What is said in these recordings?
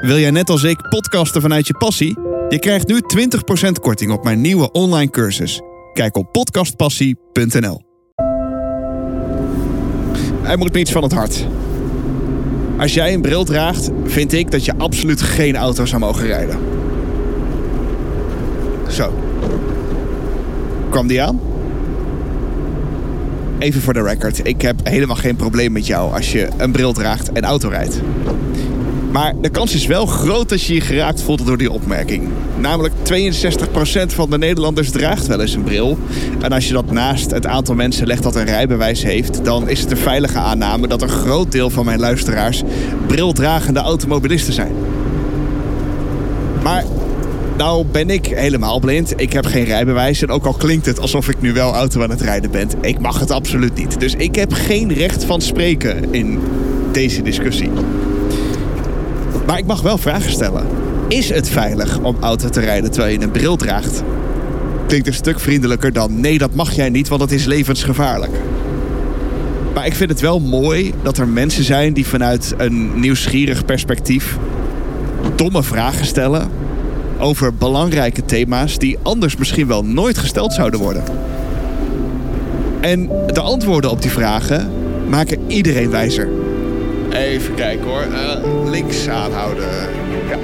Wil jij net als ik podcasten vanuit je passie? Je krijgt nu 20% korting op mijn nieuwe online cursus. Kijk op podcastpassie.nl. Hij moet iets van het hart. Als jij een bril draagt, vind ik dat je absoluut geen auto zou mogen rijden. Zo. Kwam die aan? Even voor de record. Ik heb helemaal geen probleem met jou als je een bril draagt en auto rijdt. Maar de kans is wel groot dat je je geraakt voelt door die opmerking. Namelijk 62% van de Nederlanders draagt wel eens een bril. En als je dat naast het aantal mensen legt dat een rijbewijs heeft... dan is het een veilige aanname dat een groot deel van mijn luisteraars... brildragende automobilisten zijn. Maar nou ben ik helemaal blind. Ik heb geen rijbewijs. En ook al klinkt het alsof ik nu wel auto aan het rijden ben... ik mag het absoluut niet. Dus ik heb geen recht van spreken in deze discussie. Maar ik mag wel vragen stellen. Is het veilig om auto te rijden terwijl je een bril draagt? Klinkt een stuk vriendelijker dan nee, dat mag jij niet, want het is levensgevaarlijk. Maar ik vind het wel mooi dat er mensen zijn die vanuit een nieuwsgierig perspectief domme vragen stellen over belangrijke thema's die anders misschien wel nooit gesteld zouden worden. En de antwoorden op die vragen maken iedereen wijzer. Even kijken hoor. Uh, links aanhouden. Ja.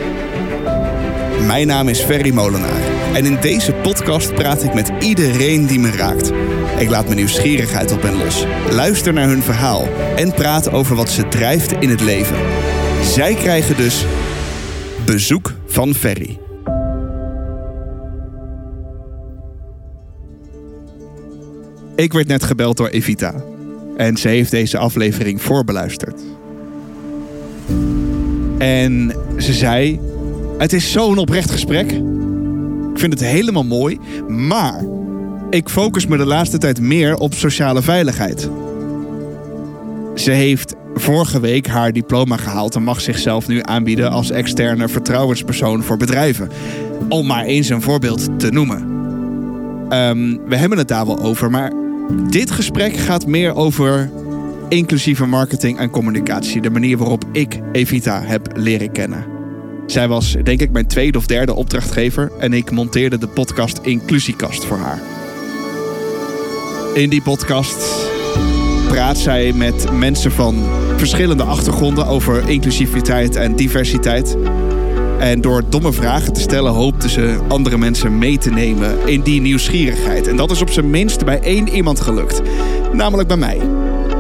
Mijn naam is Ferry Molenaar. En in deze podcast praat ik met iedereen die me raakt. Ik laat mijn nieuwsgierigheid op hen los. Luister naar hun verhaal. En praat over wat ze drijft in het leven. Zij krijgen dus bezoek van Ferry. Ik werd net gebeld door Evita. En ze heeft deze aflevering voorbeluisterd. En ze zei: Het is zo'n oprecht gesprek. Ik vind het helemaal mooi. Maar ik focus me de laatste tijd meer op sociale veiligheid. Ze heeft vorige week haar diploma gehaald en mag zichzelf nu aanbieden als externe vertrouwenspersoon voor bedrijven. Om maar eens een voorbeeld te noemen. Um, we hebben het daar wel over, maar dit gesprek gaat meer over inclusieve marketing en communicatie. De manier waarop ik Evita heb leren kennen. Zij was, denk ik, mijn tweede of derde opdrachtgever en ik monteerde de podcast Inclusiekast voor haar. In die podcast praat zij met mensen van verschillende achtergronden over inclusiviteit en diversiteit. En door domme vragen te stellen hoopte ze andere mensen mee te nemen in die nieuwsgierigheid. En dat is op zijn minst bij één iemand gelukt, namelijk bij mij.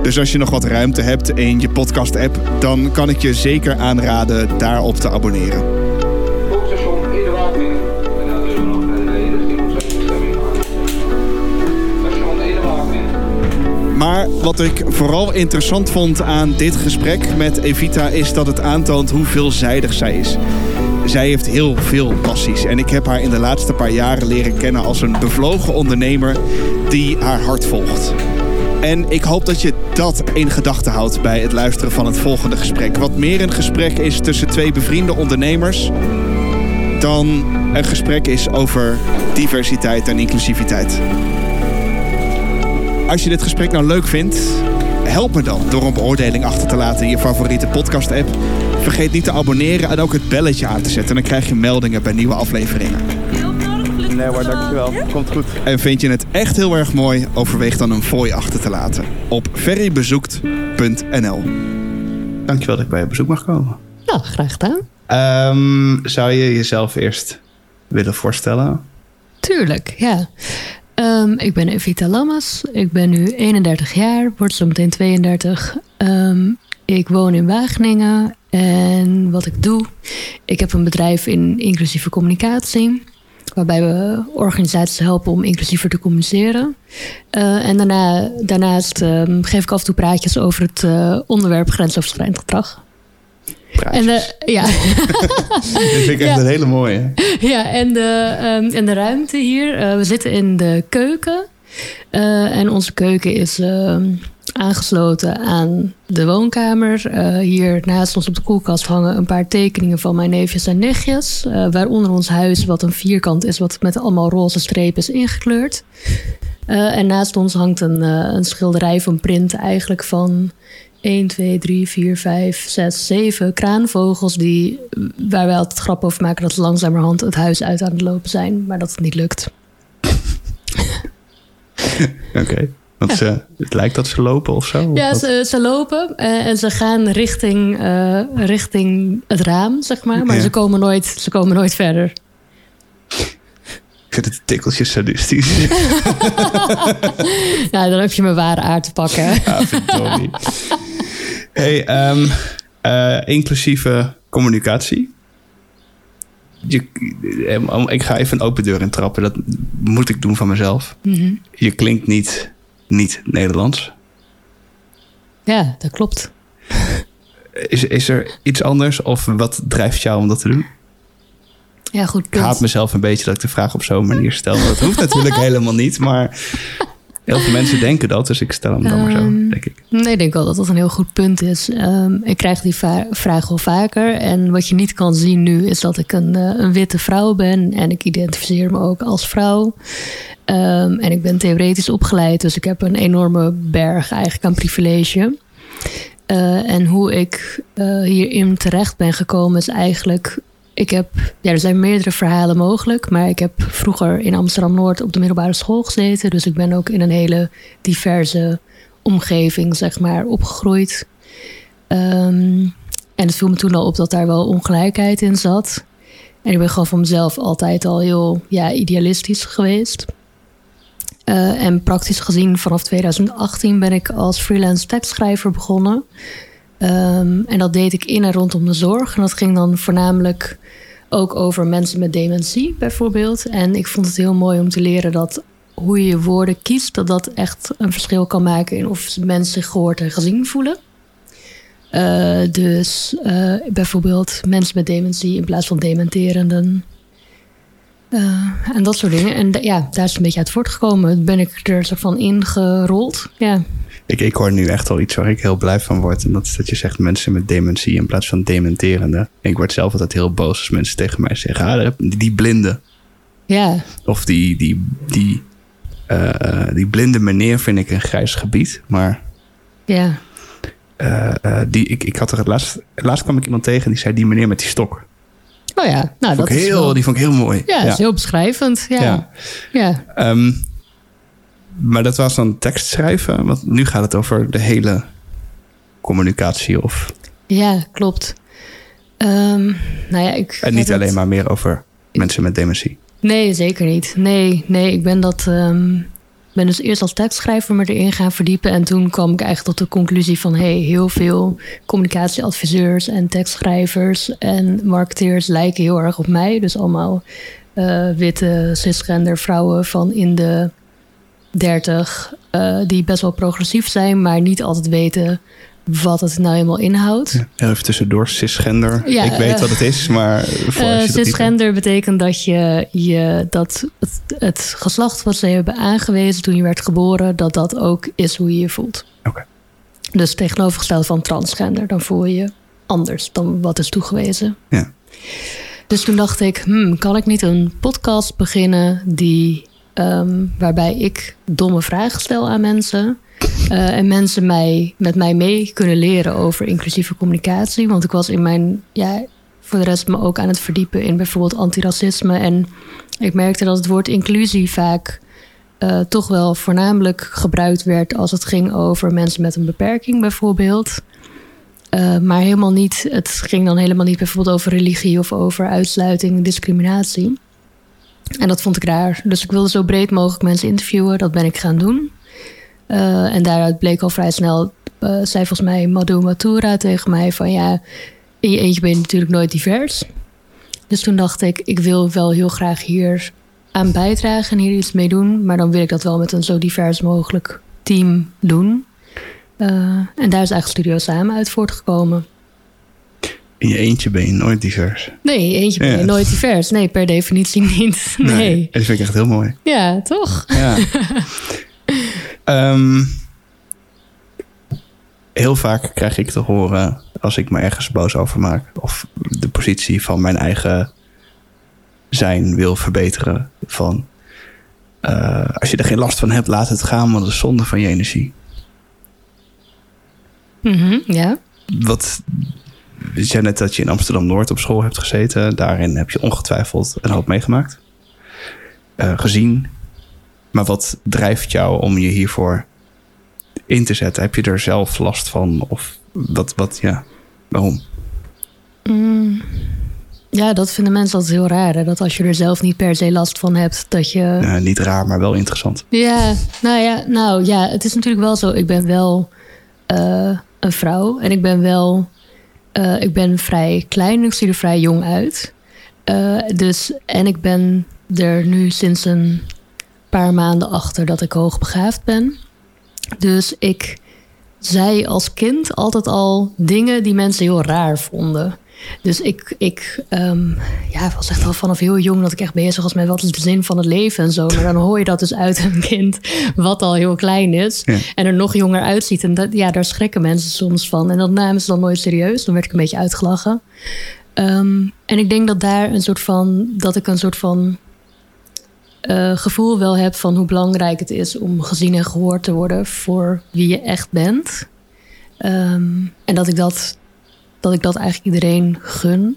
Dus als je nog wat ruimte hebt in je podcast-app, dan kan ik je zeker aanraden daarop te abonneren. Maar wat ik vooral interessant vond aan dit gesprek met Evita is dat het aantoont hoe veelzijdig zij is. Zij heeft heel veel passies en ik heb haar in de laatste paar jaren leren kennen als een bevlogen ondernemer die haar hart volgt. En ik hoop dat je dat in gedachten houdt bij het luisteren van het volgende gesprek. Wat meer een gesprek is tussen twee bevriende ondernemers dan een gesprek is over diversiteit en inclusiviteit. Als je dit gesprek nou leuk vindt, help me dan door een beoordeling achter te laten in je favoriete podcast-app. Vergeet niet te abonneren en ook het belletje aan te zetten. Dan krijg je meldingen bij nieuwe afleveringen. Nee hoor, dankjewel. Komt goed. En vind je het echt heel erg mooi, overweeg dan een fooi achter te laten op ferrybezoekt.nl. Dankjewel dat ik bij je bezoek mag komen. Ja, graag gedaan. Um, zou je jezelf eerst willen voorstellen? Tuurlijk, ja. Um, ik ben Evita Lamas. Ik ben nu 31 jaar, word zo meteen 32. Um, ik woon in Wageningen en wat ik doe, ik heb een bedrijf in inclusieve communicatie waarbij we organisaties helpen om inclusiever te communiceren. Uh, en daarna, daarnaast uh, geef ik af en toe praatjes over het uh, onderwerp grensoverschrijdend gedrag. Praatjes. En de, ja. dat vind ik echt ja. een hele mooie. Ja, en de, um, en de ruimte hier. we zitten in de keuken. en onze keuken is aangesloten aan de woonkamer. Uh, hier naast ons op de koelkast hangen een paar tekeningen van mijn neefjes en nichtjes. Uh, waaronder ons huis, wat een vierkant is, wat met allemaal roze strepen is ingekleurd. Uh, en naast ons hangt een, een schilderij van print eigenlijk van 1, 2, 3, 4, 5, 6, 7 kraanvogels die, waar wij altijd grap over maken dat langzamerhand het huis uit aan het lopen zijn, maar dat het niet lukt. Oké. Want ja. ze, het lijkt dat ze lopen of zo? Ja, ze, ze, lopen uh, en ze gaan richting, uh, richting het raam, zeg maar. Maar ja. ze, komen nooit, ze komen nooit verder. Ik vind het tikkeltjes sadistisch. ja, dan heb je mijn ware aard te pakken. ja, verdorie. hey, um, uh, inclusieve communicatie. Je, ik ga even een open deur intrappen. Dat moet ik doen van mezelf. Mm -hmm. Je klinkt niet niet Nederlands. Ja, dat klopt. Is, is er iets anders of wat drijft jou om dat te doen? Ja, goed. Punt. Ik haat mezelf een beetje dat ik de vraag op zo'n manier stel. Dat hoeft natuurlijk helemaal niet, maar heel veel mensen denken dat, dus ik stel hem dan maar zo, Ehm, denk ik. Nee, ik denk wel dat dat een heel goed punt is. Um, ik krijg die vraag wel vaker. En wat je niet kan zien nu is dat ik een, uh, een witte vrouw ben. En ik identificeer me ook als vrouw. Um, en ik ben theoretisch opgeleid, dus ik heb een enorme berg eigenlijk aan privilege. Uh, en hoe ik uh, hierin terecht ben gekomen is eigenlijk. Ik heb, ja, er zijn meerdere verhalen mogelijk, maar ik heb vroeger in Amsterdam Noord op de middelbare school gezeten. Dus ik ben ook in een hele diverse omgeving, zeg maar, opgegroeid. Um, en het viel me toen al op dat daar wel ongelijkheid in zat. En ik ben gewoon van mezelf altijd al heel ja, idealistisch geweest. Uh, en praktisch gezien, vanaf 2018 ben ik als freelance tekstschrijver begonnen. Um, en dat deed ik in en rondom de zorg. En dat ging dan voornamelijk ook over mensen met dementie, bijvoorbeeld. En ik vond het heel mooi om te leren dat hoe je woorden kiest, dat dat echt een verschil kan maken in of mensen zich gehoord en gezien voelen. Uh, dus uh, bijvoorbeeld mensen met dementie in plaats van dementerenden. Uh, en dat soort dingen. En ja, daar is een beetje uit voortgekomen. Ben ik er zo van ingerold. Ja. Ik, ik hoor nu echt al iets waar ik heel blij van word. En dat is dat je zegt mensen met dementie in plaats van dementerende. Ik word zelf altijd heel boos als mensen tegen mij zeggen: ah, die, blinde. Ja. Of die, die, die, uh, die blinde meneer vind ik een grijs gebied. Maar. Ja. Uh, die, ik, ik had er het laatst, laatst kwam ik iemand tegen die zei: die meneer met die stok. Oh ja, nou, dat is heel, wel... Die vond ik heel mooi. Ja, dat is heel beschrijvend. Ja. ja. ja. Um, maar dat was dan tekst schrijven. Want nu gaat het over de hele communicatie of... Ja, klopt. Um, nou ja, ik en niet alleen maar meer over mensen met dementie. Nee, zeker niet. Nee, nee ik ben dat... Um, ben dus eerst als tekstschrijver me erin gaan verdiepen. En toen kwam ik eigenlijk tot de conclusie van... hey, heel veel communicatieadviseurs en tekstschrijvers en marketeers lijken heel erg op mij. Dus allemaal uh, witte cisgender vrouwen van in de 30... Uh, die best wel progressief zijn, maar niet altijd weten wat het nou helemaal inhoudt. Ja, even tussendoor, cisgender. Ja, ik weet uh, wat het is, maar... Uh, cisgender betekent dat je, je dat het, het, geslacht wat ze hebben aangewezen toen je werd geboren... dat dat ook is hoe je je voelt. Oké. Okay. Dus tegenovergesteld van transgender, dan voel je je anders dan wat is toegewezen. Ja. Dus toen dacht ik, hmm, kan ik niet een podcast beginnen die... Um, waarbij ik domme vragen stel aan mensen... Uh, en mensen mij, met mij mee kunnen leren over inclusieve communicatie. Want ik was in mijn, ja, voor de rest me ook aan het verdiepen in bijvoorbeeld antiracisme. En ik merkte dat het woord inclusie vaak uh, toch wel voornamelijk gebruikt werd als het ging over mensen met een beperking, bijvoorbeeld. Uh, maar helemaal niet, het ging dan helemaal niet bijvoorbeeld over religie of over uitsluiting discriminatie. En dat vond ik raar. Dus ik wilde zo breed mogelijk mensen interviewen. Dat ben ik gaan doen. Uh, en daaruit bleek al vrij snel, uh, zei volgens mij Madhu Matura tegen mij van ja, in je eentje ben je natuurlijk nooit divers. Dus toen dacht ik, ik wil wel heel graag hier aan bijdragen en hier iets mee doen. Maar dan wil ik dat wel met een zo divers mogelijk team doen. Uh, en daar is eigenlijk Studio Samen uit voortgekomen. In je eentje ben je nooit divers. Nee, in je eentje ben je ja. nooit divers. Nee, per definitie niet. Nee. nee. Dat vind ik echt heel mooi. Ja, toch? Ja. Um, heel vaak krijg ik te horen als ik me ergens boos over maak of de positie van mijn eigen zijn wil verbeteren. Van uh, als je er geen last van hebt, laat het gaan, want het is zonde van je energie. Mhm, ja. Wat, je zei net dat je in Amsterdam-Noord op school hebt gezeten. Daarin heb je ongetwijfeld een hoop meegemaakt. Eh, gezien. Maar wat drijft jou om je hiervoor in te zetten? Heb je er zelf last van? Of wat, wat ja, waarom? Mm. Ja, dat vinden mensen altijd heel raar. Hè? Dat als je er zelf niet per se last van hebt, dat je. Uh, niet raar, maar wel interessant. Ja, nou ja, nou ja, het is natuurlijk wel zo. Ik ben wel uh, een vrouw en ik ben wel. Uh, ik ben vrij klein, ik zie er vrij jong uit. dus, en ik ben er nu sinds een paar maanden achter dat ik hoogbegaafd ben. Dus ik zei als kind altijd al dingen die mensen heel raar vonden. Dus ik, ik um, ja, was echt al vanaf heel jong dat ik echt bezig was met wat is de zin van het leven en zo. Maar dan hoor je dat dus uit een kind wat al heel klein is ja. en er nog jonger uitziet. En dat, ja, daar schrikken mensen soms van. En dat namen ze dan nooit serieus. Dan werd ik een beetje uitgelachen. Um, en ik denk dat daar een soort van, dat ik een soort van uh, gevoel wel heb van hoe belangrijk het is om gezien en gehoord te worden voor wie je echt bent. Um, en dat ik dat, dat ik dat eigenlijk iedereen gun.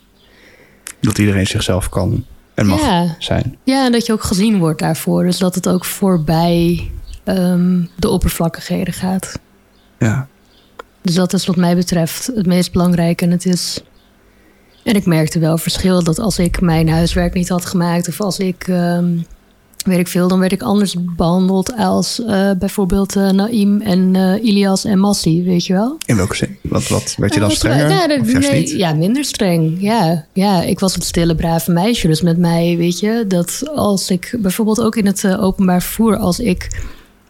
Dat iedereen zichzelf kan en mag ja. zijn. Ja, en dat je ook gezien wordt daarvoor. Dus dat het ook voorbij um, de oppervlakkigheden gaat. Ja. Dus dat is wat mij betreft het meest belangrijke. En het is. En ik merkte wel verschil dat als ik mijn huiswerk niet had gemaakt of als ik. Um, weet ik veel, dan werd ik anders behandeld als uh, bijvoorbeeld uh, Naïm en uh, Ilias en Massi, weet je wel? In welke zin? Wat, wat werd je dan strenger? Ja, dat, of juist nee, ja, minder streng. Ja, ja, ik was het stille, brave meisje. Dus met mij, weet je, dat als ik bijvoorbeeld ook in het openbaar vervoer, als ik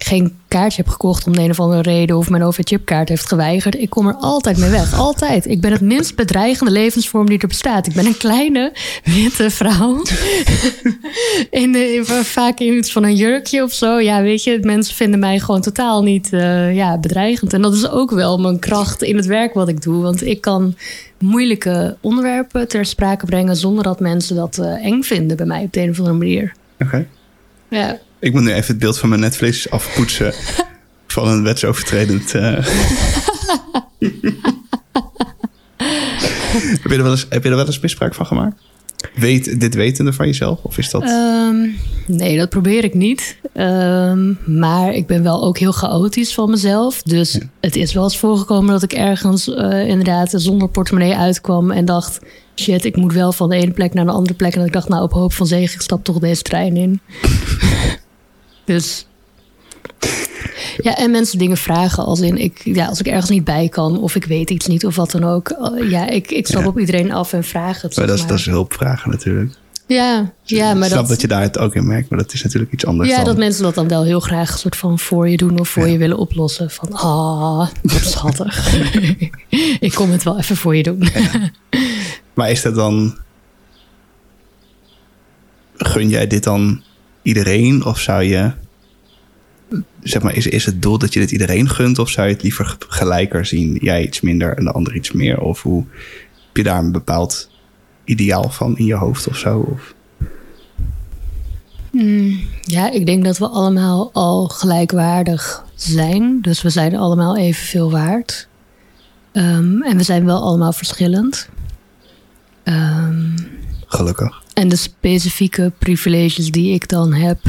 geen kaartje heb gekocht om de een of andere reden of mijn OV-chipkaart heeft geweigerd. Ik kom er altijd mee weg. Altijd. Ik ben het minst bedreigende levensvorm die er bestaat. Ik ben een kleine witte vrouw. in de, in, vaak in iets van een jurkje of zo. Ja, weet je, mensen vinden mij gewoon totaal niet uh, ja, bedreigend. En dat is ook wel mijn kracht in het werk wat ik doe. Want ik kan moeilijke onderwerpen ter sprake brengen zonder dat mensen dat uh, eng vinden bij mij op de een of andere manier. Oké. Okay. Ja. Ik moet nu even het beeld van mijn netvlees afpoetsen van een wetsovertredend. Uh... heb, je er wel eens, heb je er wel eens misbruik van gemaakt? Weet, dit wetende van jezelf? Of is dat... Um, nee, dat probeer ik niet. Um, maar ik ben wel ook heel chaotisch van mezelf. Dus ja. het is wel eens voorgekomen dat ik ergens uh, inderdaad zonder portemonnee uitkwam en dacht: shit, ik moet wel van de ene plek naar de andere plek. En dat ik dacht, nou, op hoop van zegen, ik stap toch deze trein in. dus. Ja, en mensen dingen vragen als in, ik, ja, als ik ergens niet bij kan of ik weet iets niet of wat dan ook. Ja, ik, ik stap ja. op iedereen af en vraag het. Maar dat, is, maar. dat is hulpvragen natuurlijk. Ja, ja maar ik snap dat, dat je daar het ook in merkt, maar dat is natuurlijk iets anders. Ja, dan... dat mensen dat dan wel heel graag een soort van voor je doen of voor ja. je willen oplossen. Van, ah, wat schattig. ik kom het wel even voor je doen. Ja. Maar is dat dan. Gun jij dit dan iedereen? Of zou je. Zeg maar, is, is het doel dat je dit iedereen gunt? Of zou je het liever gelijker zien? Jij iets minder en de ander iets meer? Of hoe heb je daar een bepaald ideaal van in je hoofd of zo? Of? Mm, ja, ik denk dat we allemaal al gelijkwaardig zijn. Dus we zijn allemaal evenveel waard. Um, en we zijn wel allemaal verschillend. Um, Gelukkig. En de specifieke privileges die ik dan heb.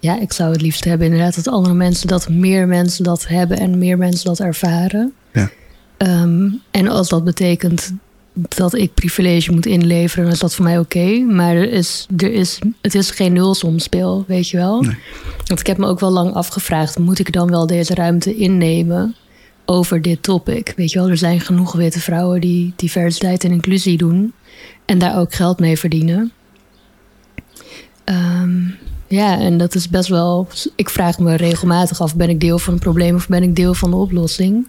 Ja, ik zou het liefst hebben inderdaad dat andere mensen dat, meer mensen dat hebben en meer mensen dat ervaren. Ja. Um, en als dat betekent dat ik privilege moet inleveren, dan is dat voor mij oké. Okay. Maar er is, er is, het is geen nulsomspel, weet je wel. Nee. Want ik heb me ook wel lang afgevraagd: moet ik dan wel deze ruimte innemen over dit topic? Weet je wel, er zijn genoeg witte vrouwen die diversiteit en inclusie doen en daar ook geld mee verdienen. Um, ja, en dat is best wel. Ik vraag me regelmatig af: ben ik deel van het probleem of ben ik deel van de oplossing?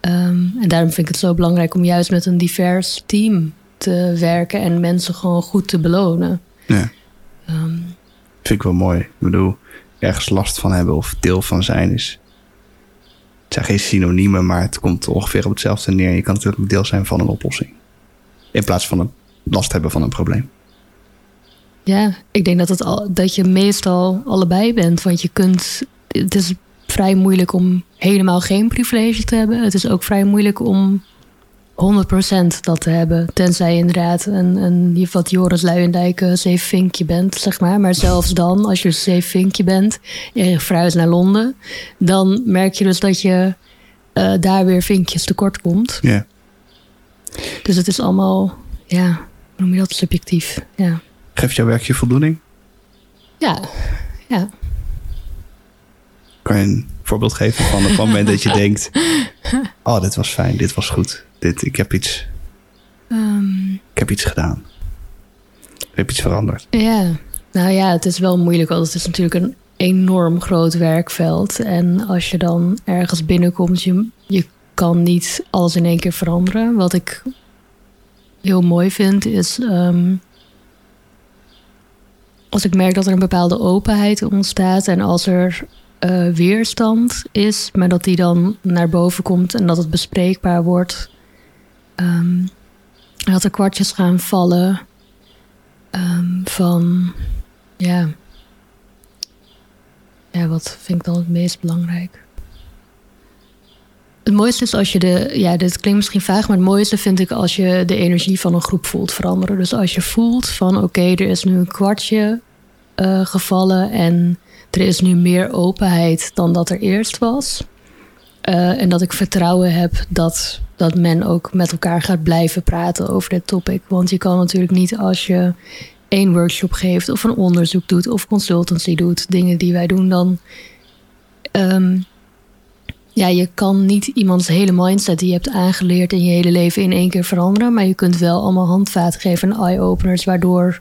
Um, en daarom vind ik het zo belangrijk om juist met een divers team te werken en mensen gewoon goed te belonen. Ja. Um, vind ik wel mooi. Ik bedoel, ergens last van hebben of deel van zijn is. Het zijn geen synoniemen, maar het komt ongeveer op hetzelfde neer. Je kan natuurlijk deel zijn van een oplossing. In plaats van een last hebben van een probleem. Ja, ik denk dat, het al, dat je meestal allebei bent. Want je kunt. Het is vrij moeilijk om helemaal geen privilege te hebben. Het is ook vrij moeilijk om 100% dat te hebben. Tenzij je inderdaad een, een wat Joris Luijendijk uh, zeevinkje bent, zeg maar. Maar zelfs dan, als je een zeevinkje bent en je verhuist naar Londen... dan merk je dus dat je uh, daar weer vinkjes tekort komt. Ja. Dus het is allemaal, ja, noem je dat, subjectief. Ja. Geeft jouw werk je voldoening? Ja, ja. Kan je een voorbeeld geven van het moment dat je denkt... oh, dit was fijn, dit was goed. Dit, ik, heb iets, um, ik heb iets gedaan. Ik heb iets veranderd. Ja, nou ja, het is wel moeilijk. Want het is natuurlijk een enorm groot werkveld. En als je dan ergens binnenkomt, je, je kan niet alles in één keer veranderen. Wat ik heel mooi vind, is um, als ik merk dat er een bepaalde openheid ontstaat en als er uh, weerstand is, maar dat die dan naar boven komt en dat het bespreekbaar wordt. Um, dat er kwartjes gaan vallen um, van, ja, ja, wat vind ik dan het meest belangrijk? Het mooiste is als je de, ja, dit klinkt misschien vaag, maar het mooiste vind ik als je de energie van een groep voelt veranderen. Dus als je voelt van oké, er is nu een kwartje uh, gevallen en er is nu meer openheid dan dat er eerst was. Uh, en dat ik vertrouwen heb dat, dat men ook met elkaar gaat blijven praten over dit topic. Want je kan natuurlijk niet als je één workshop geeft of een onderzoek doet of consultancy doet, dingen die wij doen, dan. Um, ja, je kan niet iemands hele mindset die je hebt aangeleerd in je hele leven in één keer veranderen. Maar je kunt wel allemaal handvaten geven en eye-openers, waardoor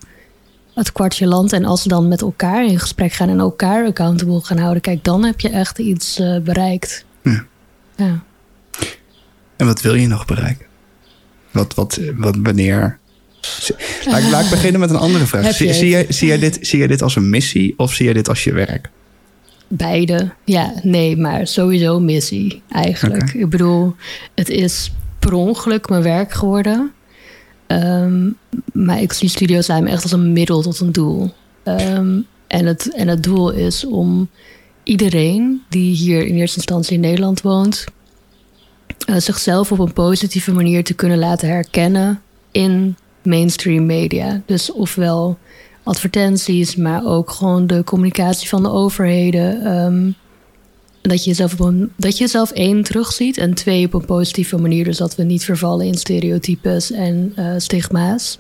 het kwartje landt. En als ze dan met elkaar in gesprek gaan en elkaar accountable gaan houden, kijk, dan heb je echt iets uh, bereikt. Ja. ja. En wat wil je nog bereiken? Wat, wat, wat wanneer? Laat, laat ik beginnen met een andere vraag. Zie, zie, jij, zie, jij dit, zie jij dit als een missie of zie jij dit als je werk? Beide. Ja, nee, maar sowieso missie eigenlijk. Okay. Ik bedoel, het is per ongeluk mijn werk geworden. Um, maar ik zie Studio Time echt als een middel tot een doel. Um, en, het, en het doel is om iedereen die hier in eerste instantie in Nederland woont, uh, zichzelf op een positieve manier te kunnen laten herkennen in mainstream media. Dus ofwel advertenties, maar ook gewoon de communicatie van de overheden. Um, dat je, jezelf op een, dat je jezelf één terugziet en twee op een positieve manier. Dus dat we niet vervallen in stereotypes en uh, stigma's.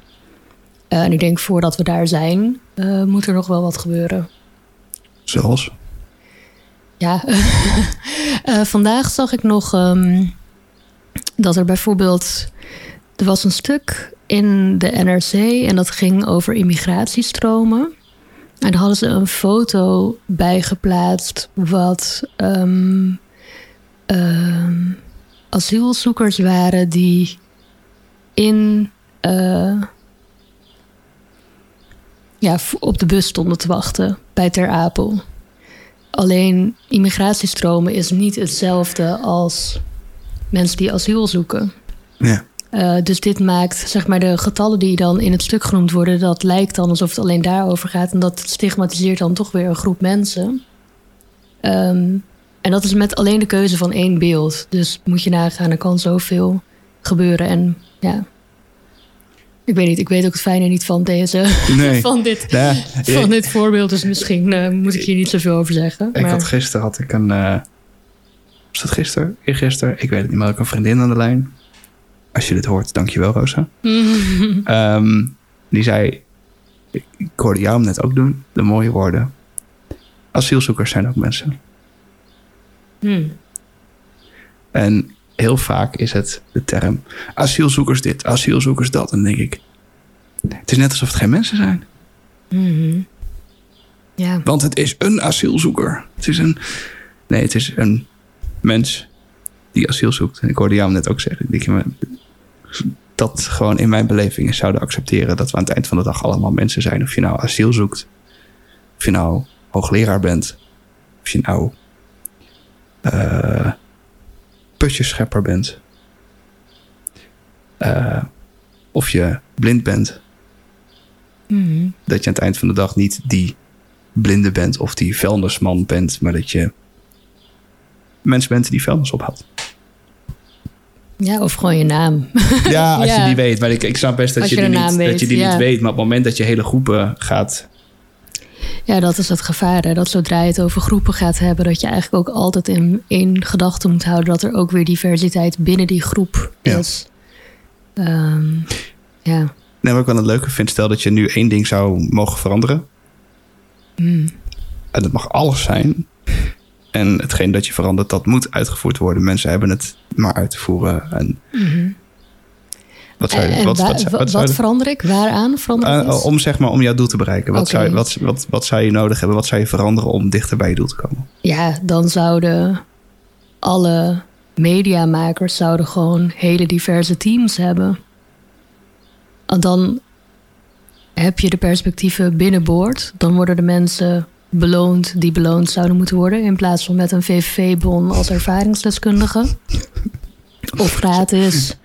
Uh, en ik denk voordat we daar zijn, uh, moet er nog wel wat gebeuren. Zoals? Ja, vandaag zag ik nog um, dat er bijvoorbeeld. Er was een stuk in de NRC en dat ging over immigratiestromen. En daar hadden ze een foto bij geplaatst wat um, um, asielzoekers waren die in uh, ja, op de bus stonden te wachten bij Ter Apel. Alleen immigratiestromen is niet hetzelfde als mensen die asiel zoeken. Ja. Uh, dus dit maakt, zeg maar, de getallen die dan in het stuk genoemd worden, dat lijkt dan alsof het alleen daarover gaat. En dat stigmatiseert dan toch weer een groep mensen. Um, en dat is met alleen de keuze van één beeld. Dus moet je nagaan, er kan zoveel gebeuren. En ja, ik weet niet, ik weet ook het fijne niet van deze, nee. van, dit, ja, van dit voorbeeld. Dus misschien uh, moet ik hier niet zoveel over zeggen. Ik maar... had gisteren had ik een, uh, was dat gisteren? Eergisteren? Ik weet het niet, maar ik een vriendin aan de lijn als je dit hoort, dankjewel Rosa. um, die zei, ik, ik hoorde jou net ook doen, de mooie woorden. Asielzoekers zijn ook mensen. Hmm. En heel vaak is het de term asielzoekers dit, asielzoekers dat. En dan denk ik, het is net alsof het geen mensen zijn. Mm-hmm. Ja. Want het is een asielzoeker. Het is een, nee, het is een mens die asiel zoekt. En ik hoorde jou net ook zeggen. Ik denk, dat gewoon in mijn beleving zouden accepteren dat we aan het eind van de dag allemaal mensen zijn. Of je nou asiel zoekt, of je nou hoogleraar bent, of je nou uh, putjeschepper bent, uh, of je blind bent. Mm-hmm. Dat je aan het eind van de dag niet die blinde bent of die vuilnisman bent, maar dat je mensen bent die vuilnis ophaalt. Ja, of gewoon je naam. Ja, als je Ja. die weet. Maar ik, ik snap best dat Als je, die, niet, weet, dat je die ja. niet weet. Maar op het moment dat je hele groepen gaat... Ja, dat is het gevaar. Hè? Dat zodra je het over groepen gaat hebben, dat je eigenlijk ook altijd in, in gedachten moet houden dat er ook weer diversiteit binnen die groep Ja. is. Ehm, ja. Nee, wat ik wel het leuke vind, stel dat je nu één ding zou mogen veranderen. Hmm. En dat mag alles zijn. En hetgeen dat je verandert, dat moet uitgevoerd worden. Mensen hebben het maar uit te voeren. En wat zou je, Mhm. En wat, verander ik? Waaraan verander ik? Eh, om zeg maar om jouw doel te bereiken. Wat, zou, je- wat, wat, wat zou je nodig hebben? Wat zou je veranderen om dichter bij je doel te komen? Ja, dan zouden alle mediamakers zouden gewoon hele diverse teams hebben. Want dan heb je de perspectieven binnenboord. Dan worden de mensen beloond die beloond zouden moeten worden. In plaats van met een VVV-bon als ervaringsdeskundige. Of gratis.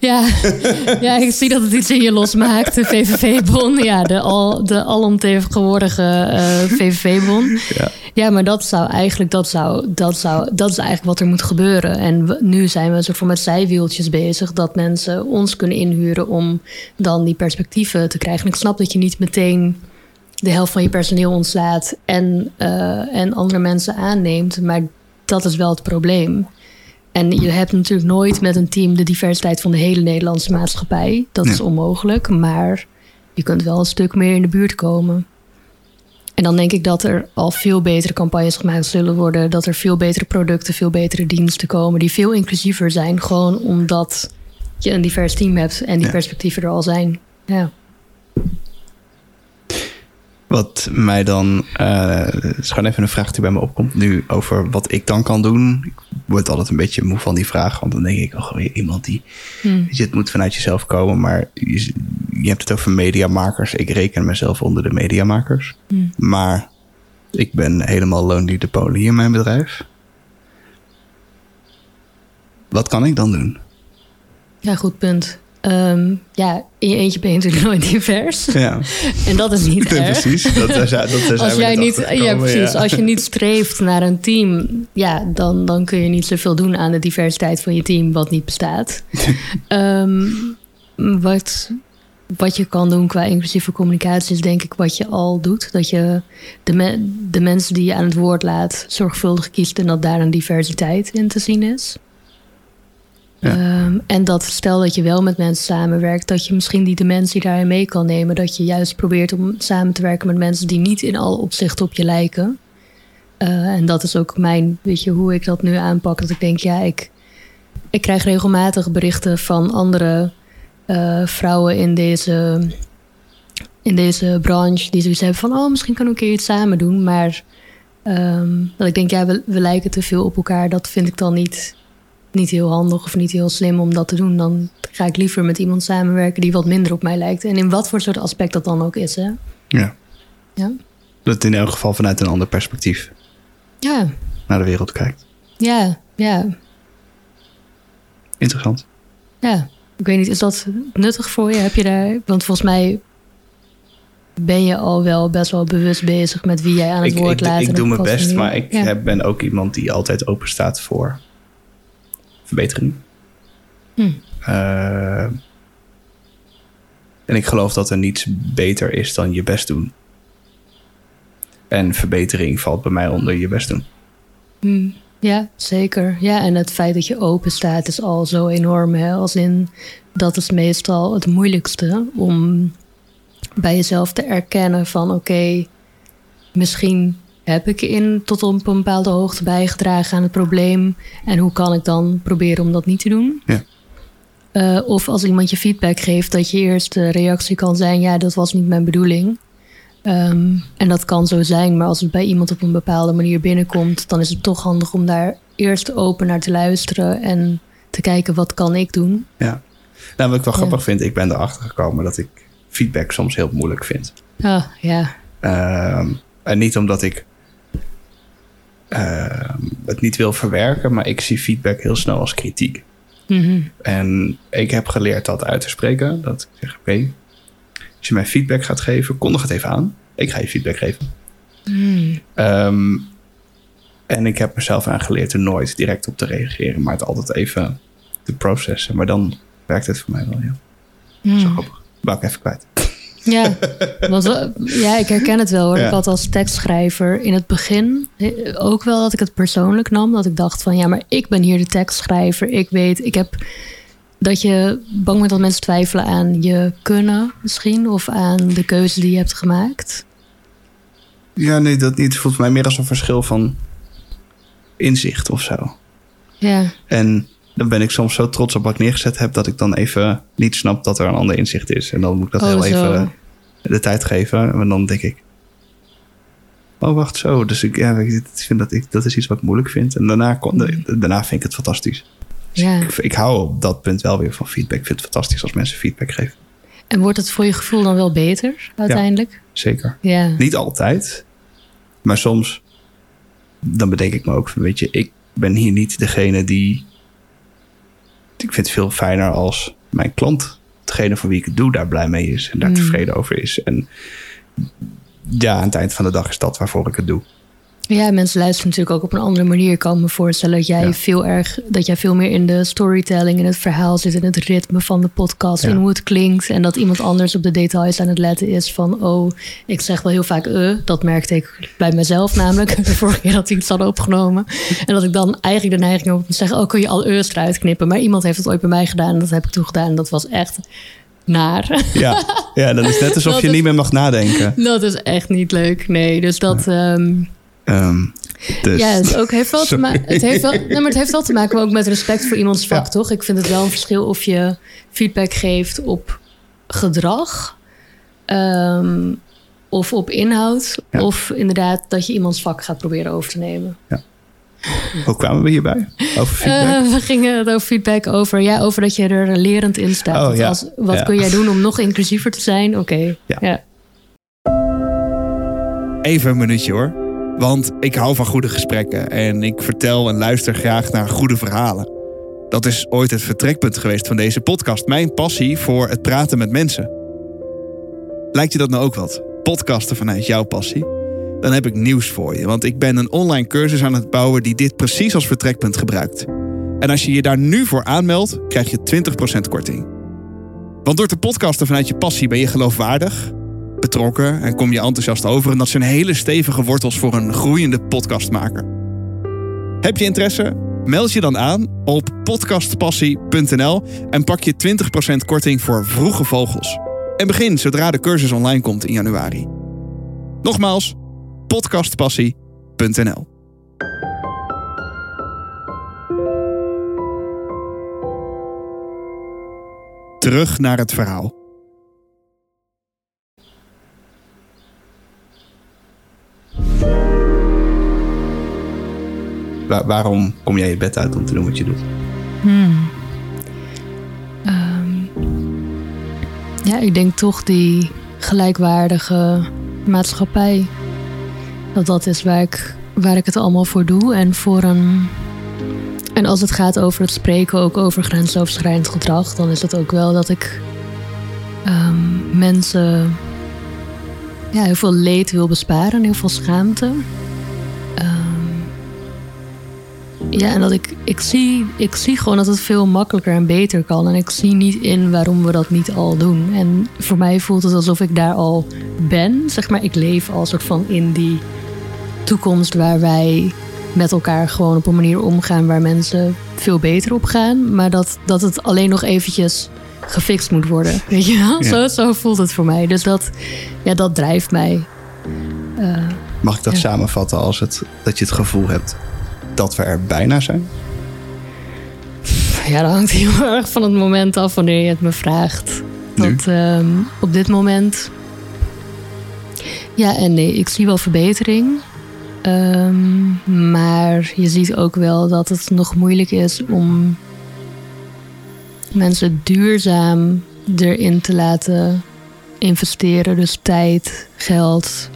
Ja, ja, ik zie dat het iets in je losmaakt. De VVV-bon, ja, de, al, de alomtegenwoordige eh VVV-bon. Ja. Ja, maar dat zou eigenlijk, dat zou, dat zou, dat is eigenlijk wat er moet gebeuren. En we- nu zijn we soort van met zijwieltjes bezig, dat mensen ons kunnen inhuren om dan die perspectieven te krijgen. En ik snap dat je niet meteen de helft van je personeel ontslaat en, eh, en andere mensen aanneemt, maar dat is wel het probleem. En je hebt natuurlijk nooit met een team de diversiteit van de hele Nederlandse maatschappij. Dat is onmogelijk, maar je kunt wel een stuk meer in de buurt komen. En dan denk ik dat er al veel betere campagnes gemaakt zullen worden. Dat er veel betere producten, veel betere diensten komen. Die veel inclusiever zijn. Gewoon omdat je een divers team hebt en die Ja. perspectieven er al zijn. Ja. Wat mij dan, het is gewoon even een vraag die bij me opkomt nu over wat ik dan kan doen. Ik word altijd een beetje moe van die vraag, want dan denk ik, oh, iemand die, weet je, het moet vanuit jezelf komen, maar je, je hebt het over mediamakers. Ik reken mezelf onder de mediamakers, maar ik ben helemaal lonely de in mijn bedrijf. Wat kan ik dan doen? ja, goed punt. Ehm, ja, in je eentje ben je natuurlijk nooit divers. Ja, En dat is niet erg. precies. Dat, Als jij niet, ja, precies. ja. Als je niet streeft naar een team, ja, dan, dan kun je niet zoveel doen aan de diversiteit van je team, wat niet bestaat. Ehm, wat, wat je kan doen qua inclusieve communicatie is denk ik wat je al doet. Dat je de, me- de mensen die je aan het woord laat zorgvuldig kiest en dat daar een diversiteit in te zien is. Ehm, en dat stel dat je wel met mensen samenwerkt, dat je misschien die dimensie daarin mee kan nemen. Dat je juist probeert om samen te werken met mensen die niet in alle opzichten op je lijken. Eh, en dat is ook mijn, weet je, hoe ik dat nu aanpak. Dat ik denk, ja, ik, ik krijg regelmatig berichten van andere eh, vrouwen in deze, in deze branche. Die zoiets hebben van, oh, misschien kan we een keer iets samen doen. Maar ehm, dat ik denk, ja, we lijken te veel op elkaar. Dat vind ik dan niet, niet heel handig of niet heel slim om dat te doen. Dan ga ik liever met iemand samenwerken die wat minder op mij lijkt. En in wat voor soort aspect dat dan ook is, hè. Ja. Ja, Dat in elk geval vanuit een ander perspectief ja, naar de wereld kijkt. ja. ja. Interessant. Ja, ik weet niet, is dat nuttig voor je? Heb je daar, want volgens mij ben je al wel best wel bewust bezig met wie jij aan het Ik, woord ik, laat. ik en doe mijn best, manier. maar ik Ja. ben ook iemand die altijd open staat voor verbetering. Hm. Eh, en ik geloof dat er niets beter is dan je best doen. En verbetering valt bij mij onder je best doen. Hm, Ja, zeker. Ja, en het feit dat je open staat is al zo enorm. Hè? Als in, dat is meestal het moeilijkste om bij jezelf te erkennen van oké, misschien heb ik in tot op een bepaalde hoogte bijgedragen aan het probleem. En hoe kan ik dan proberen om dat niet te doen? Ja. Eh, of als iemand je feedback geeft, dat je eerste reactie kan zijn: ja, dat was niet mijn bedoeling. Ehm, en dat kan zo zijn, maar als het bij iemand op een bepaalde manier binnenkomt, dan is het toch handig om daar eerst open naar te luisteren en te kijken wat kan ik doen. Ja. Nou, wat ik wel Ja. grappig vind, ik ben erachter gekomen dat ik feedback soms heel moeilijk vind. Ah, ja. Ehm, en niet omdat ik ehm, het niet wil verwerken, maar ik zie feedback heel snel als kritiek. Mhm. En ik heb geleerd dat uit te spreken. Dat ik zeg, oké, als je mij feedback gaat geven, kondig het even aan. Ik ga je feedback geven. Mm. Ehm, En ik heb mezelf aangeleerd er nooit direct op te reageren, maar het altijd even te processen. Maar dan werkt het voor mij wel, ja. Zo grappig. Wou ik even kwijt. Ja, want, ja, ik herken het wel hoor. Ja. Ik had als tekstschrijver in het begin ook wel dat ik het persoonlijk nam. Dat ik dacht van ja, maar ik ben hier de tekstschrijver. Ik weet, ik heb dat je bang bent dat mensen twijfelen aan je kunnen misschien. Of aan de keuze die je hebt gemaakt. Ja, nee, dat niet. Het voelt mij meer als een verschil van inzicht of zo. Ja, En dan ben ik soms zo trots op wat ik neergezet heb... dat ik dan even niet snap dat er een ander inzicht is. En dan moet ik dat Oh, heel zo. even de tijd geven. En dan denk ik... Oh, wacht, zo. Dus ik, ja, ik vind dat, ik, dat is iets wat ik moeilijk vind. En daarna, kon, daarna vind ik het fantastisch. Dus ja. ik, ik hou op dat punt wel weer van feedback. Ik vind het fantastisch als mensen feedback geven. En wordt het voor je gevoel dan wel beter uiteindelijk? Zeker. Ja. Niet altijd. Maar soms, dan bedenk ik me ook van, weet je, ik ben hier niet degene die. Ik vind het veel fijner als mijn klant, degene voor wie ik het doe, daar blij mee is en daar tevreden over is. En ja, aan het eind van de dag is dat waarvoor ik het doe. Ja, mensen luisteren natuurlijk ook op een andere manier. Ik kan me voorstellen dat jij Ja. veel erg dat jij veel meer in de storytelling, in het verhaal zit, in het ritme van de podcast, Ja. in hoe het klinkt. En dat iemand anders op de details aan het letten is van oh, ik zeg wel heel vaak eh. Dat merkte ik bij mezelf namelijk. De vorige keer dat we iets hadden opgenomen. En dat ik dan eigenlijk de neiging heb om te zeggen, oh kun je al eus eruit knippen. Maar iemand heeft het ooit bij mij gedaan en dat heb ik toen gedaan. En dat was echt naar. Ja, ja dat is net alsof Dat je is- niet meer mag nadenken. dat is echt niet leuk. Nee, dus dat. ehm, Ehm, dus, Ja, het, ook heeft wel te ma- het, heeft wel, nee, maar het heeft wel te maken ook met respect voor iemands vak, Ja. toch? Ik vind het wel een verschil of je feedback geeft op gedrag ehm, of op inhoud. Ja. Of inderdaad dat je iemands vak gaat proberen over te nemen. Hoe kwamen we hierbij? Over feedback? Eh, we gingen het over feedback over, ja, over dat je er lerend in staat. Oh, ja. als, wat Ja. kun jij doen om nog inclusiever te zijn? Oké, Ja. ja. Even een minuutje hoor. Want ik hou van goede gesprekken en ik vertel en luister graag naar goede verhalen. Dat is ooit het vertrekpunt geweest van deze podcast. Mijn passie voor het praten met mensen. Lijkt je dat nou ook wat? Podcasten vanuit jouw passie? Dan heb ik nieuws voor je, want ik ben een online cursus aan het bouwen die dit precies als vertrekpunt gebruikt. En als je je daar nu voor aanmeldt, krijg je 20% korting. Want door te podcasten vanuit je passie ben je geloofwaardig, betrokken en kom je enthousiast over. En dat zijn hele stevige wortels voor een groeiende podcastmaker. Heb je interesse? Meld je dan aan op podcastpassie.nl en pak je 20% korting voor vroege vogels. En begin zodra de cursus online komt in januari. Nogmaals, podcastpassie.nl. Terug naar het verhaal. Wa- waarom kom jij je bed uit om te doen wat je doet? Hmm. Ehm, ja, ik denk toch die gelijkwaardige maatschappij. Dat dat is waar ik, waar ik het allemaal voor doe. En voor een. En als het gaat over het spreken, ook over grensoverschrijdend gedrag, dan is het ook wel dat ik ehm, mensen ja, heel veel leed wil besparen en heel veel schaamte. Ja, en dat ik, ik, zie, ik zie gewoon dat het veel makkelijker en beter kan. En ik zie niet in waarom we dat niet al doen. En voor mij voelt het alsof ik daar al ben. Zeg maar, ik leef al soort van in die toekomst waar wij met elkaar gewoon op een manier omgaan waar mensen veel beter op gaan. Maar dat, dat het alleen nog eventjes gefixt moet worden. Weet je wel? Ja. Zo, zo voelt het voor mij. Dus dat, ja, dat drijft mij. Eh, Mag ik dat Ja. samenvatten als het, dat je het gevoel hebt dat we er bijna zijn? Ja, dat hangt heel erg van het moment af wanneer je het me vraagt. Nu? Dat, ehm, op dit moment. Ja en nee, ik zie wel verbetering. Ehm, maar je ziet ook wel dat het nog moeilijk is om mensen duurzaam erin te laten investeren. Dus tijd, geld,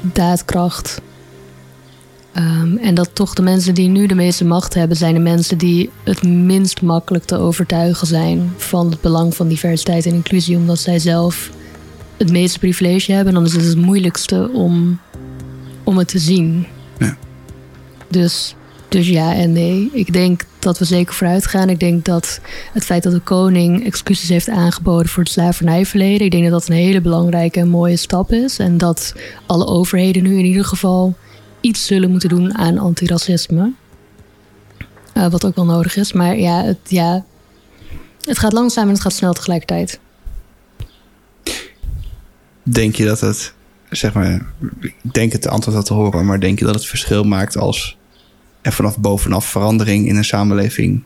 daadkracht. Ehm, en dat toch de mensen die nu de meeste macht hebben, zijn de mensen die het minst makkelijk te overtuigen zijn van het belang van diversiteit en inclusie, omdat zij zelf het meeste privilege hebben. En dan is het het moeilijkste om, om het te zien. Ja. Dus, dus ja en nee. Ik denk dat we zeker vooruit gaan. Ik denk dat het feit dat de koning excuses heeft aangeboden voor het slavernijverleden, ik denk dat dat een hele belangrijke en mooie stap is. En dat alle overheden nu in ieder geval iets zullen moeten doen aan antiracisme. Uh, wat ook wel nodig is. Maar ja het, ja, het gaat langzaam en het gaat snel tegelijkertijd. Denk je dat het, zeg maar, ik denk het antwoord dat te horen, maar denk je dat het verschil maakt als er vanaf bovenaf verandering in een samenleving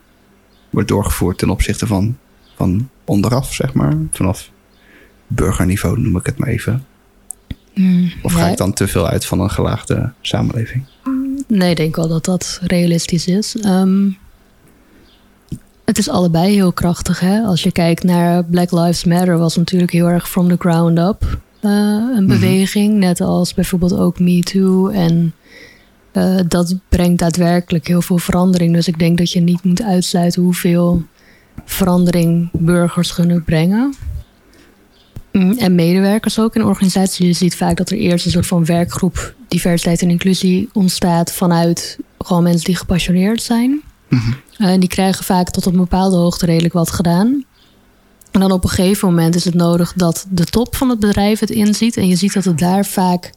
wordt doorgevoerd ten opzichte van, van onderaf, zeg maar, vanaf burgerniveau noem ik het maar even? Mm, of ga ik dan te veel uit van een gelaagde samenleving? Nee, ik denk wel dat dat realistisch is. Um, het is allebei heel krachtig. Hè? Als je kijkt naar Black Lives Matter, was natuurlijk heel erg from the ground up uh, een mhm. beweging. Net als bijvoorbeeld ook Me Too. En uh, dat brengt daadwerkelijk heel veel verandering. Dus ik denk dat je niet moet uitsluiten hoeveel verandering burgers kunnen brengen. Mm, en medewerkers ook in organisaties. Je ziet vaak dat er eerst een soort van werkgroep diversiteit en inclusie ontstaat vanuit gewoon mensen die gepassioneerd zijn. Mm -hmm. die krijgen vaak tot op een bepaalde hoogte redelijk wat gedaan. En dan op een gegeven moment is het nodig dat de top van het bedrijf het inziet. En je ziet dat het daar vaak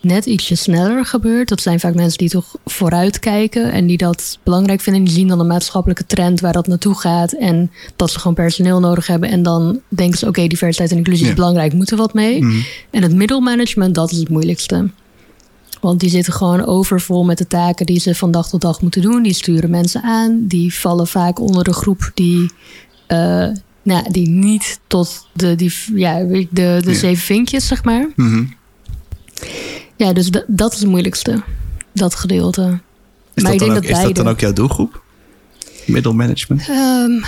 net ietsje sneller gebeurt. Dat zijn vaak mensen die toch vooruitkijken en die dat belangrijk vinden. Die zien dan een maatschappelijke trend waar dat naartoe gaat en dat ze gewoon personeel nodig hebben. En dan denken ze: oké, diversiteit en inclusie is belangrijk, moeten we wat mee. Mhm. En het middelmanagement, dat is het moeilijkste. Want die zitten gewoon overvol met de taken die ze van dag tot dag moeten doen. Die sturen mensen aan. Die vallen vaak onder de groep die, uh, nou, die niet tot de, die, ja, de, de zeven vinkjes, zeg maar. Mm ja, dus dat is het moeilijkste. Dat gedeelte. Is, maar dat, dan ook, dat, is dat dan ook jouw doelgroep? Middelmanagement? Um,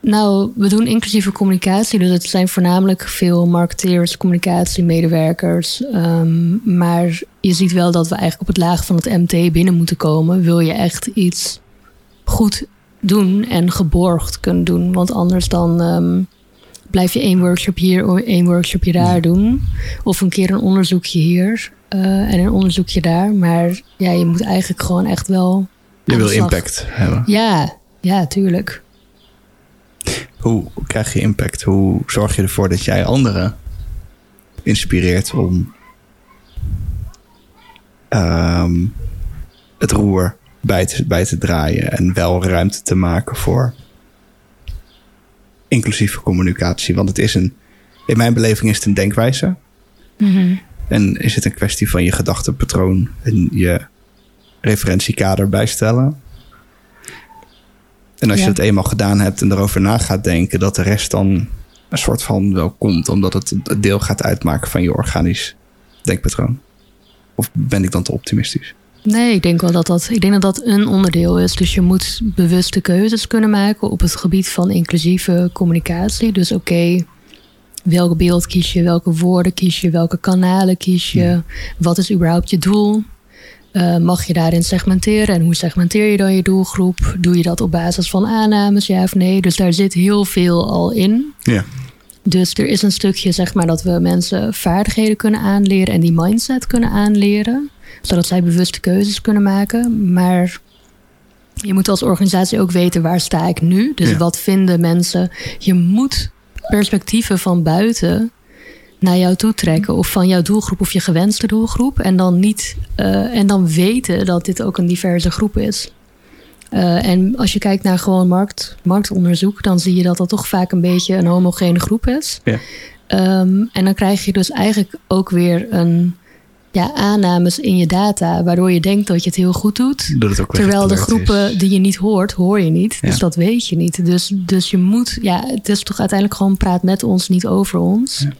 nou, we doen inclusieve communicatie. Dus het zijn voornamelijk veel marketeers, communicatiemedewerkers. Um, maar je ziet wel dat we eigenlijk op het laag van het MT binnen moeten komen. Wil je echt iets goed doen en geborgd kunnen doen. Want anders dan um, blijf je één workshop hier, één workshopje daar doen. Of een keer een onderzoekje hier. Uh, en een onderzoekje daar. Maar ja, je moet eigenlijk gewoon echt wel. Je wil impact hebben. Ja, ja, tuurlijk. Hoe krijg je impact? Hoe zorg je ervoor dat jij anderen inspireert om um, het roer bij te, bij te draaien en wel ruimte te maken voor inclusieve communicatie? Want het is een, in mijn beleving is het een denkwijze. Mm -hmm. En is het een kwestie van je gedachtenpatroon en je referentiekader bijstellen? En als je het eenmaal gedaan hebt en erover na gaat denken, dat de rest dan een soort van wel komt, omdat het deel gaat uitmaken van je organisch denkpatroon. Of ben ik dan te optimistisch? Nee, ik denk wel dat dat, ik denk dat dat een onderdeel is. Dus je moet bewuste keuzes kunnen maken op het gebied van inclusieve communicatie. Dus oké, welk beeld kies je, welke woorden kies je, welke kanalen kies je, wat is überhaupt je doel? Uh, mag je daarin segmenteren en hoe segmenteer je dan je doelgroep? Doe je dat op basis van aannames, ja of nee? Dus daar zit heel veel al in. Ja. Dus er is een stukje, zeg maar, dat we mensen vaardigheden kunnen aanleren en die mindset kunnen aanleren, zodat zij bewuste keuzes kunnen maken. Maar je moet als organisatie ook weten waar sta ik nu. Dus wat vinden mensen? Je moet perspectieven van buiten naar jou toe trekken. Of van jouw doelgroep of je gewenste doelgroep. En dan, niet, uh, en dan weten dat dit ook een diverse groep is. Uh, en als je kijkt naar gewoon markt, marktonderzoek, dan zie je dat dat toch vaak een beetje een homogene groep is. Ja. Um, en dan krijg je dus eigenlijk ook weer een ja, aannames in je data, waardoor je denkt dat je het heel goed doet. terwijl de groepen die je niet hoort, hoor je niet. Dus dat weet je niet. Dus, dus je moet, ja, het is toch uiteindelijk gewoon praat met ons, niet over ons. Ja.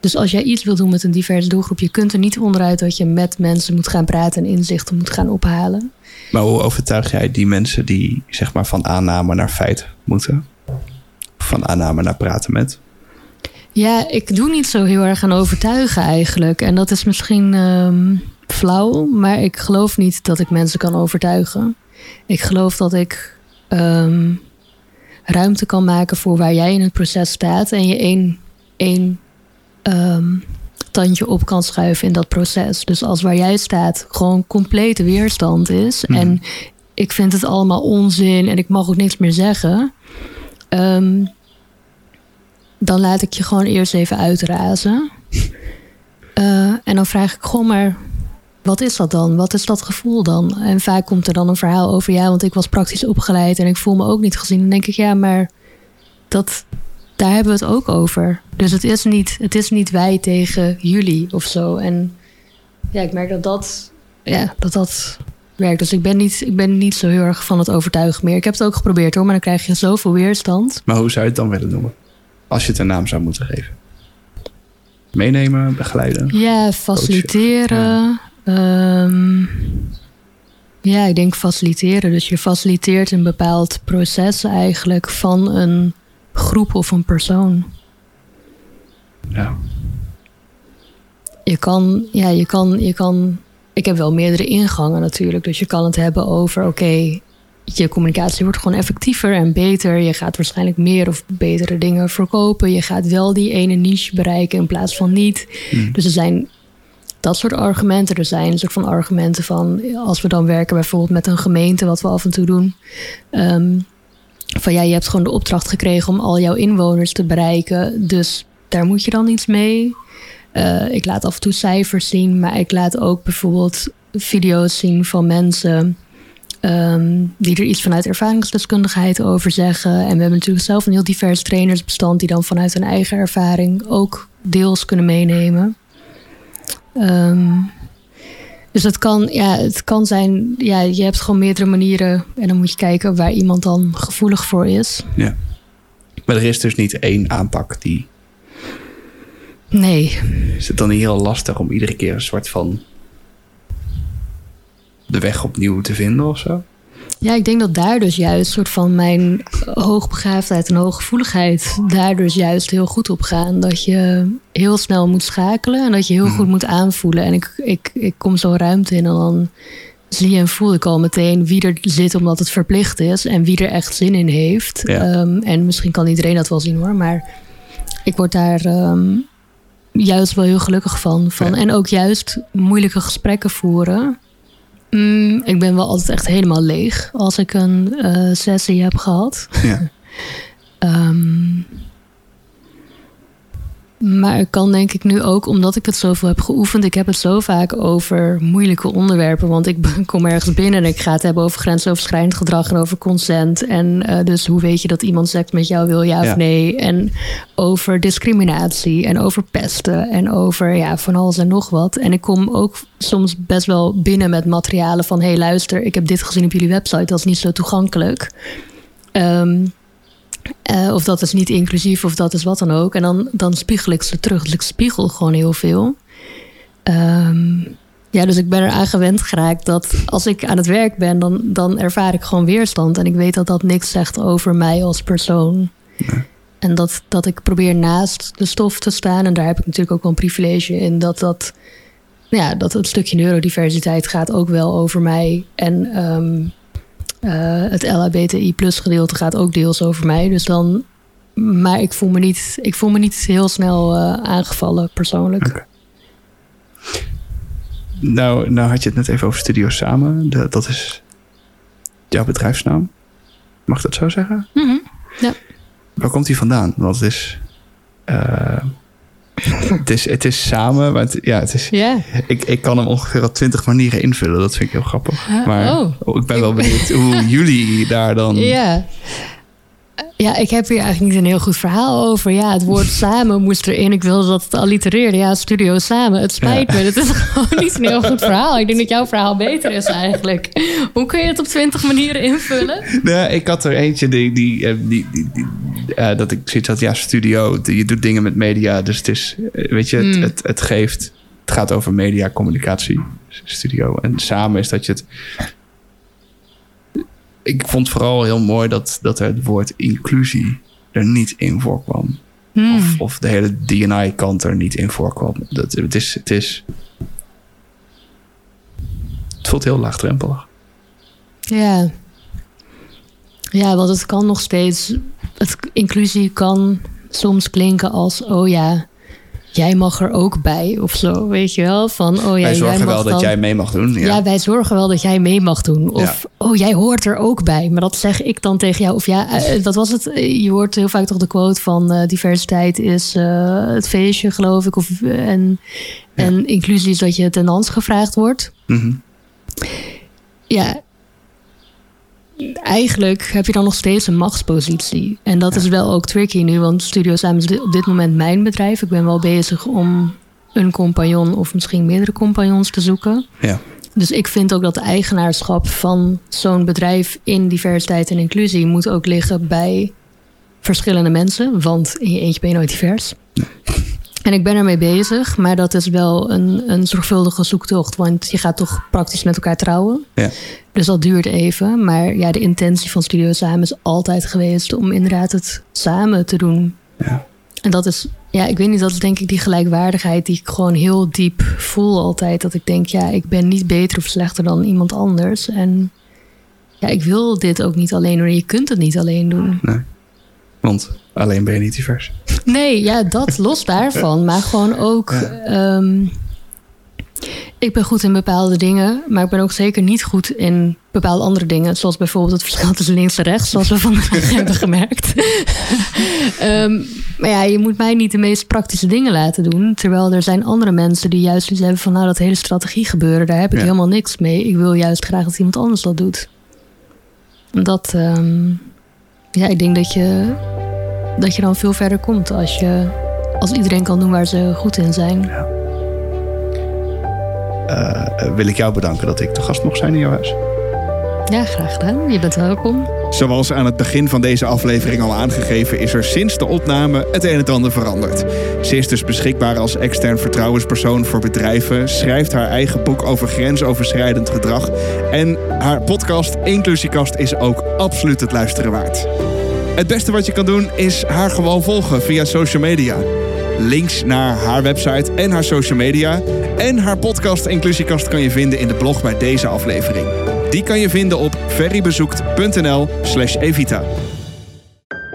Dus als jij iets wil doen met een diverse doelgroep, je kunt er niet onderuit dat je met mensen moet gaan praten en inzichten moet gaan ophalen. Maar hoe overtuig jij die mensen die zeg maar van aanname naar feit moeten? Van aanname naar praten met? Ja, ik doe niet zo heel erg aan overtuigen eigenlijk. En dat is misschien um, flauw, maar ik geloof niet dat ik mensen kan overtuigen. Ik geloof dat ik um, ruimte kan maken voor waar jij in het proces staat en je één, één um, tandje op kan schuiven in dat proces. Dus als waar jij staat gewoon complete weerstand is Mhm. en ik vind het allemaal onzin en ik mag ook niks meer zeggen, ehm, dan laat ik je gewoon eerst even uitrazen. Eh, en dan vraag ik gewoon maar, wat is dat dan? Wat is dat gevoel dan? En vaak komt er dan een verhaal over, ja, want ik was praktisch opgeleid en ik voel me ook niet gezien. Dan denk ik, ja, maar dat, daar hebben we het ook over. Dus het is niet, het is niet wij tegen jullie of zo. En ja, ik merk dat dat, ja, dat, dat werkt. Dus ik ben, niet, ik ben niet zo heel erg van het overtuigen meer. Ik heb het ook geprobeerd hoor, maar dan krijg je zoveel weerstand. Maar hoe zou je het dan willen noemen? Als je het een naam zou moeten geven. Meenemen, begeleiden. Ja, faciliteren. Ehm, ja, ik denk faciliteren. Dus je faciliteert een bepaald proces eigenlijk van een groep of een persoon. Ja. Je kan, ja, je kan, je kan. Ik heb wel meerdere ingangen natuurlijk. Dus je kan het hebben over: oké, je communicatie wordt gewoon effectiever en beter. Je gaat waarschijnlijk meer of betere dingen verkopen. Je gaat wel die ene niche bereiken in plaats van niet. Dus er zijn dat soort argumenten. Er zijn een soort van argumenten van als we dan werken bijvoorbeeld met een gemeente, wat we af en toe doen. ehm, van ja, je hebt gewoon de opdracht gekregen om al jouw inwoners te bereiken. Dus daar moet je dan iets mee. Eh, ik laat af en toe cijfers zien, maar ik laat ook bijvoorbeeld video's zien van mensen ehm, die er iets vanuit ervaringsdeskundigheid over zeggen. En we hebben natuurlijk zelf een heel divers trainersbestand die dan vanuit hun eigen ervaring ook deels kunnen meenemen. Ehm, dus het kan, ja, het kan zijn, ja, je hebt gewoon meerdere manieren en dan moet je kijken waar iemand dan gevoelig voor is. ja. Maar er is dus niet één aanpak die. Nee, Is het dan niet heel lastig om iedere keer een soort van. De weg opnieuw te vinden of zo? Ja, ik denk dat daar dus juist soort van mijn hoogbegaafdheid en hooggevoeligheid daar dus juist heel goed op gaan. Dat je heel snel moet schakelen en dat je heel goed moet aanvoelen. En ik, ik, ik kom zo ruimte in en dan zie en voel ik al meteen wie er zit omdat het verplicht is en wie er echt zin in heeft. Ja. Ehm, en misschien kan iedereen dat wel zien hoor, maar ik word daar ehm, juist wel heel gelukkig van. van. Ja. En ook juist moeilijke gesprekken voeren. Mm, ik ben wel altijd echt helemaal leeg als ik een eh, sessie heb gehad. Ja. Ehm, maar ik kan denk ik nu ook, omdat ik het zoveel heb geoefend, ik heb het zo vaak over moeilijke onderwerpen. Want ik kom ergens binnen en ik ga het hebben over grensoverschrijdend gedrag en over consent. En eh, dus hoe weet je dat iemand seks met jou wil, ja, Ja. of nee? En over discriminatie en over pesten en over ja, van alles en nog wat. En ik kom ook soms best wel binnen met materialen van: hé, hey, luister, ik heb dit gezien op jullie website, dat is niet zo toegankelijk. Ehm, eh, of dat is niet inclusief, of dat is wat dan ook. En dan, dan spiegel ik ze terug. Dus ik spiegel gewoon heel veel. Ehm, ja, dus ik ben eraan gewend geraakt dat als ik aan het werk ben, dan, dan ervaar ik gewoon weerstand. En ik weet dat dat niks zegt over mij als persoon. En dat, dat ik probeer naast de stof te staan. En daar heb ik natuurlijk ook wel een privilege in. Dat, dat, ja, dat het stukje neurodiversiteit gaat ook wel over mij. En ehm, eh, het LHBTI plus gedeelte gaat ook deels over mij. Dus dan, maar ik voel me niet, ik voel me niet heel snel eh, aangevallen persoonlijk. Nou, nou had je het net even over Studio Samen. De- dat is jouw bedrijfsnaam. Mag ik dat zo zeggen? Mhm. Ja. Waar komt die vandaan? Want het is... eh, het, is het is samen, maar het, ja, het is, ik, ik kan hem ongeveer op twintig manieren invullen. Dat vind ik heel grappig. Maar oh. ik ben wel benieuwd hoe jullie daar dan... Ja. Ja, ik heb hier eigenlijk niet een heel goed verhaal over. Ja, het woord samen moest erin. Ik wilde dat het allitereerde. Ja, studio samen. Het spijt me. Het is gewoon niet een heel goed verhaal. Ik denk dat jouw verhaal beter is eigenlijk. Hoe kun je het op twintig manieren invullen? Nee, ik had er eentje die, die, eh, die, die, die, eh, dat ik zoiets had, ja, studio, je doet dingen met media, dus het is, eh, weet je, het, Hmm. het, het geeft, het gaat over media, communicatie, studio. En samen is dat je het, ik vond vooral heel mooi dat, dat er het woord inclusie er niet in voorkwam. Hmm. Of, of de hele D&I-kant er niet in voorkwam. Dat, het, is, het is, het voelt heel laagdrempelig. Ja. Ja, want het kan nog steeds... Het, inclusie kan soms klinken als... Oh ja, jij mag er ook bij of zo, weet je wel? Van, oh ja, wij zorgen jij mag wel dan, dat jij mee mag doen. Ja. Ja. wij zorgen wel dat jij mee mag doen. Of, oh, jij hoort er ook bij. Maar dat zeg ik dan tegen jou. Of ja, eh, wat was het? Eh, Je hoort heel vaak toch de quote van eh, diversiteit is eh, het feestje, geloof ik. Of, en, en inclusie is dat je ten dans gevraagd wordt. Mhm. Ja, eigenlijk heb je dan nog steeds een machtspositie. En dat is wel ook tricky nu, want Studio Samen is op dit moment mijn bedrijf. Ik ben wel bezig om een compagnon of misschien meerdere compagnons te zoeken. ja. Dus ik vind ook dat de eigenaarschap van zo'n bedrijf in diversiteit en inclusie moet ook liggen bij verschillende mensen. Want in je eentje ben je nooit divers. En ik ben ermee bezig, maar dat is wel een, een zorgvuldige zoektocht. Want je gaat toch praktisch met elkaar trouwen. Ja. Dus dat duurt even. Maar ja, de intentie van Studio Samen is altijd geweest om inderdaad het samen te doen. Ja. En dat is, ja, ik weet niet, dat is denk ik die gelijkwaardigheid die ik gewoon heel diep voel altijd. Dat ik denk, ja, ik ben niet beter of slechter dan iemand anders. En ja, ik wil dit ook niet alleen doen. Je kunt het niet alleen doen. Nee. Want alleen ben je niet divers. Nee, ja, dat los daarvan. Maar gewoon ook. ehm, ik ben goed in bepaalde dingen, maar ik ben ook zeker niet goed in bepaalde andere dingen. Zoals bijvoorbeeld het verschil tussen links en rechts, zoals we vandaag hebben gemerkt. Ehm, maar ja, je moet mij niet de meest praktische dingen laten doen. Terwijl er zijn andere mensen die juist iets hebben van, nou, dat hele strategie gebeuren, daar heb ik Ja. helemaal niks mee. Ik wil juist graag dat iemand anders dat doet. Dat, ehm, ja, ik denk dat je, dat je dan veel verder komt als je, als iedereen kan doen waar ze goed in zijn. Eh, wil ik jou bedanken dat ik te gast mocht zijn in jouw huis. Ja, graag gedaan. Je bent welkom. Zoals aan het begin van deze aflevering al aangegeven, is er sinds de opname het een en ander veranderd. Ze is dus beschikbaar als extern vertrouwenspersoon voor bedrijven, schrijft haar eigen boek over grensoverschrijdend gedrag en haar podcast Inclusiekast is ook absoluut het luisteren waard. Het beste wat je kan doen is haar gewoon volgen via social media. Links naar haar website en haar social media en haar podcast Inclusiekast kan je vinden in de blog bij deze aflevering. Die kan je vinden op ferrybezoekt.nl slash evita.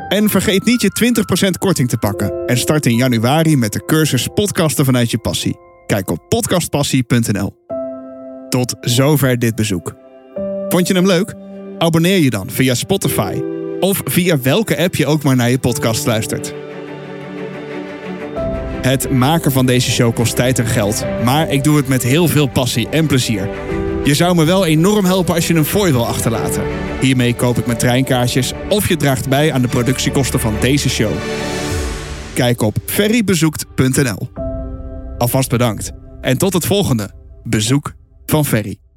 En vergeet niet je 20% korting te pakken. En start in januari met de cursus Podcasten vanuit je passie. Kijk op podcastpassie.nl. Tot zover dit bezoek. Vond je hem leuk? Abonneer je dan via Spotify. Of via welke app je ook maar naar je podcast luistert. Het maken van deze show kost tijd en geld, maar ik doe het met heel veel passie en plezier. Je zou me wel enorm helpen als je een fooi wil achterlaten. Hiermee koop ik mijn treinkaartjes of je draagt bij aan de productiekosten van deze show. Kijk op ferrybezoekt.nl. Alvast bedankt en tot het volgende bezoek van Ferry.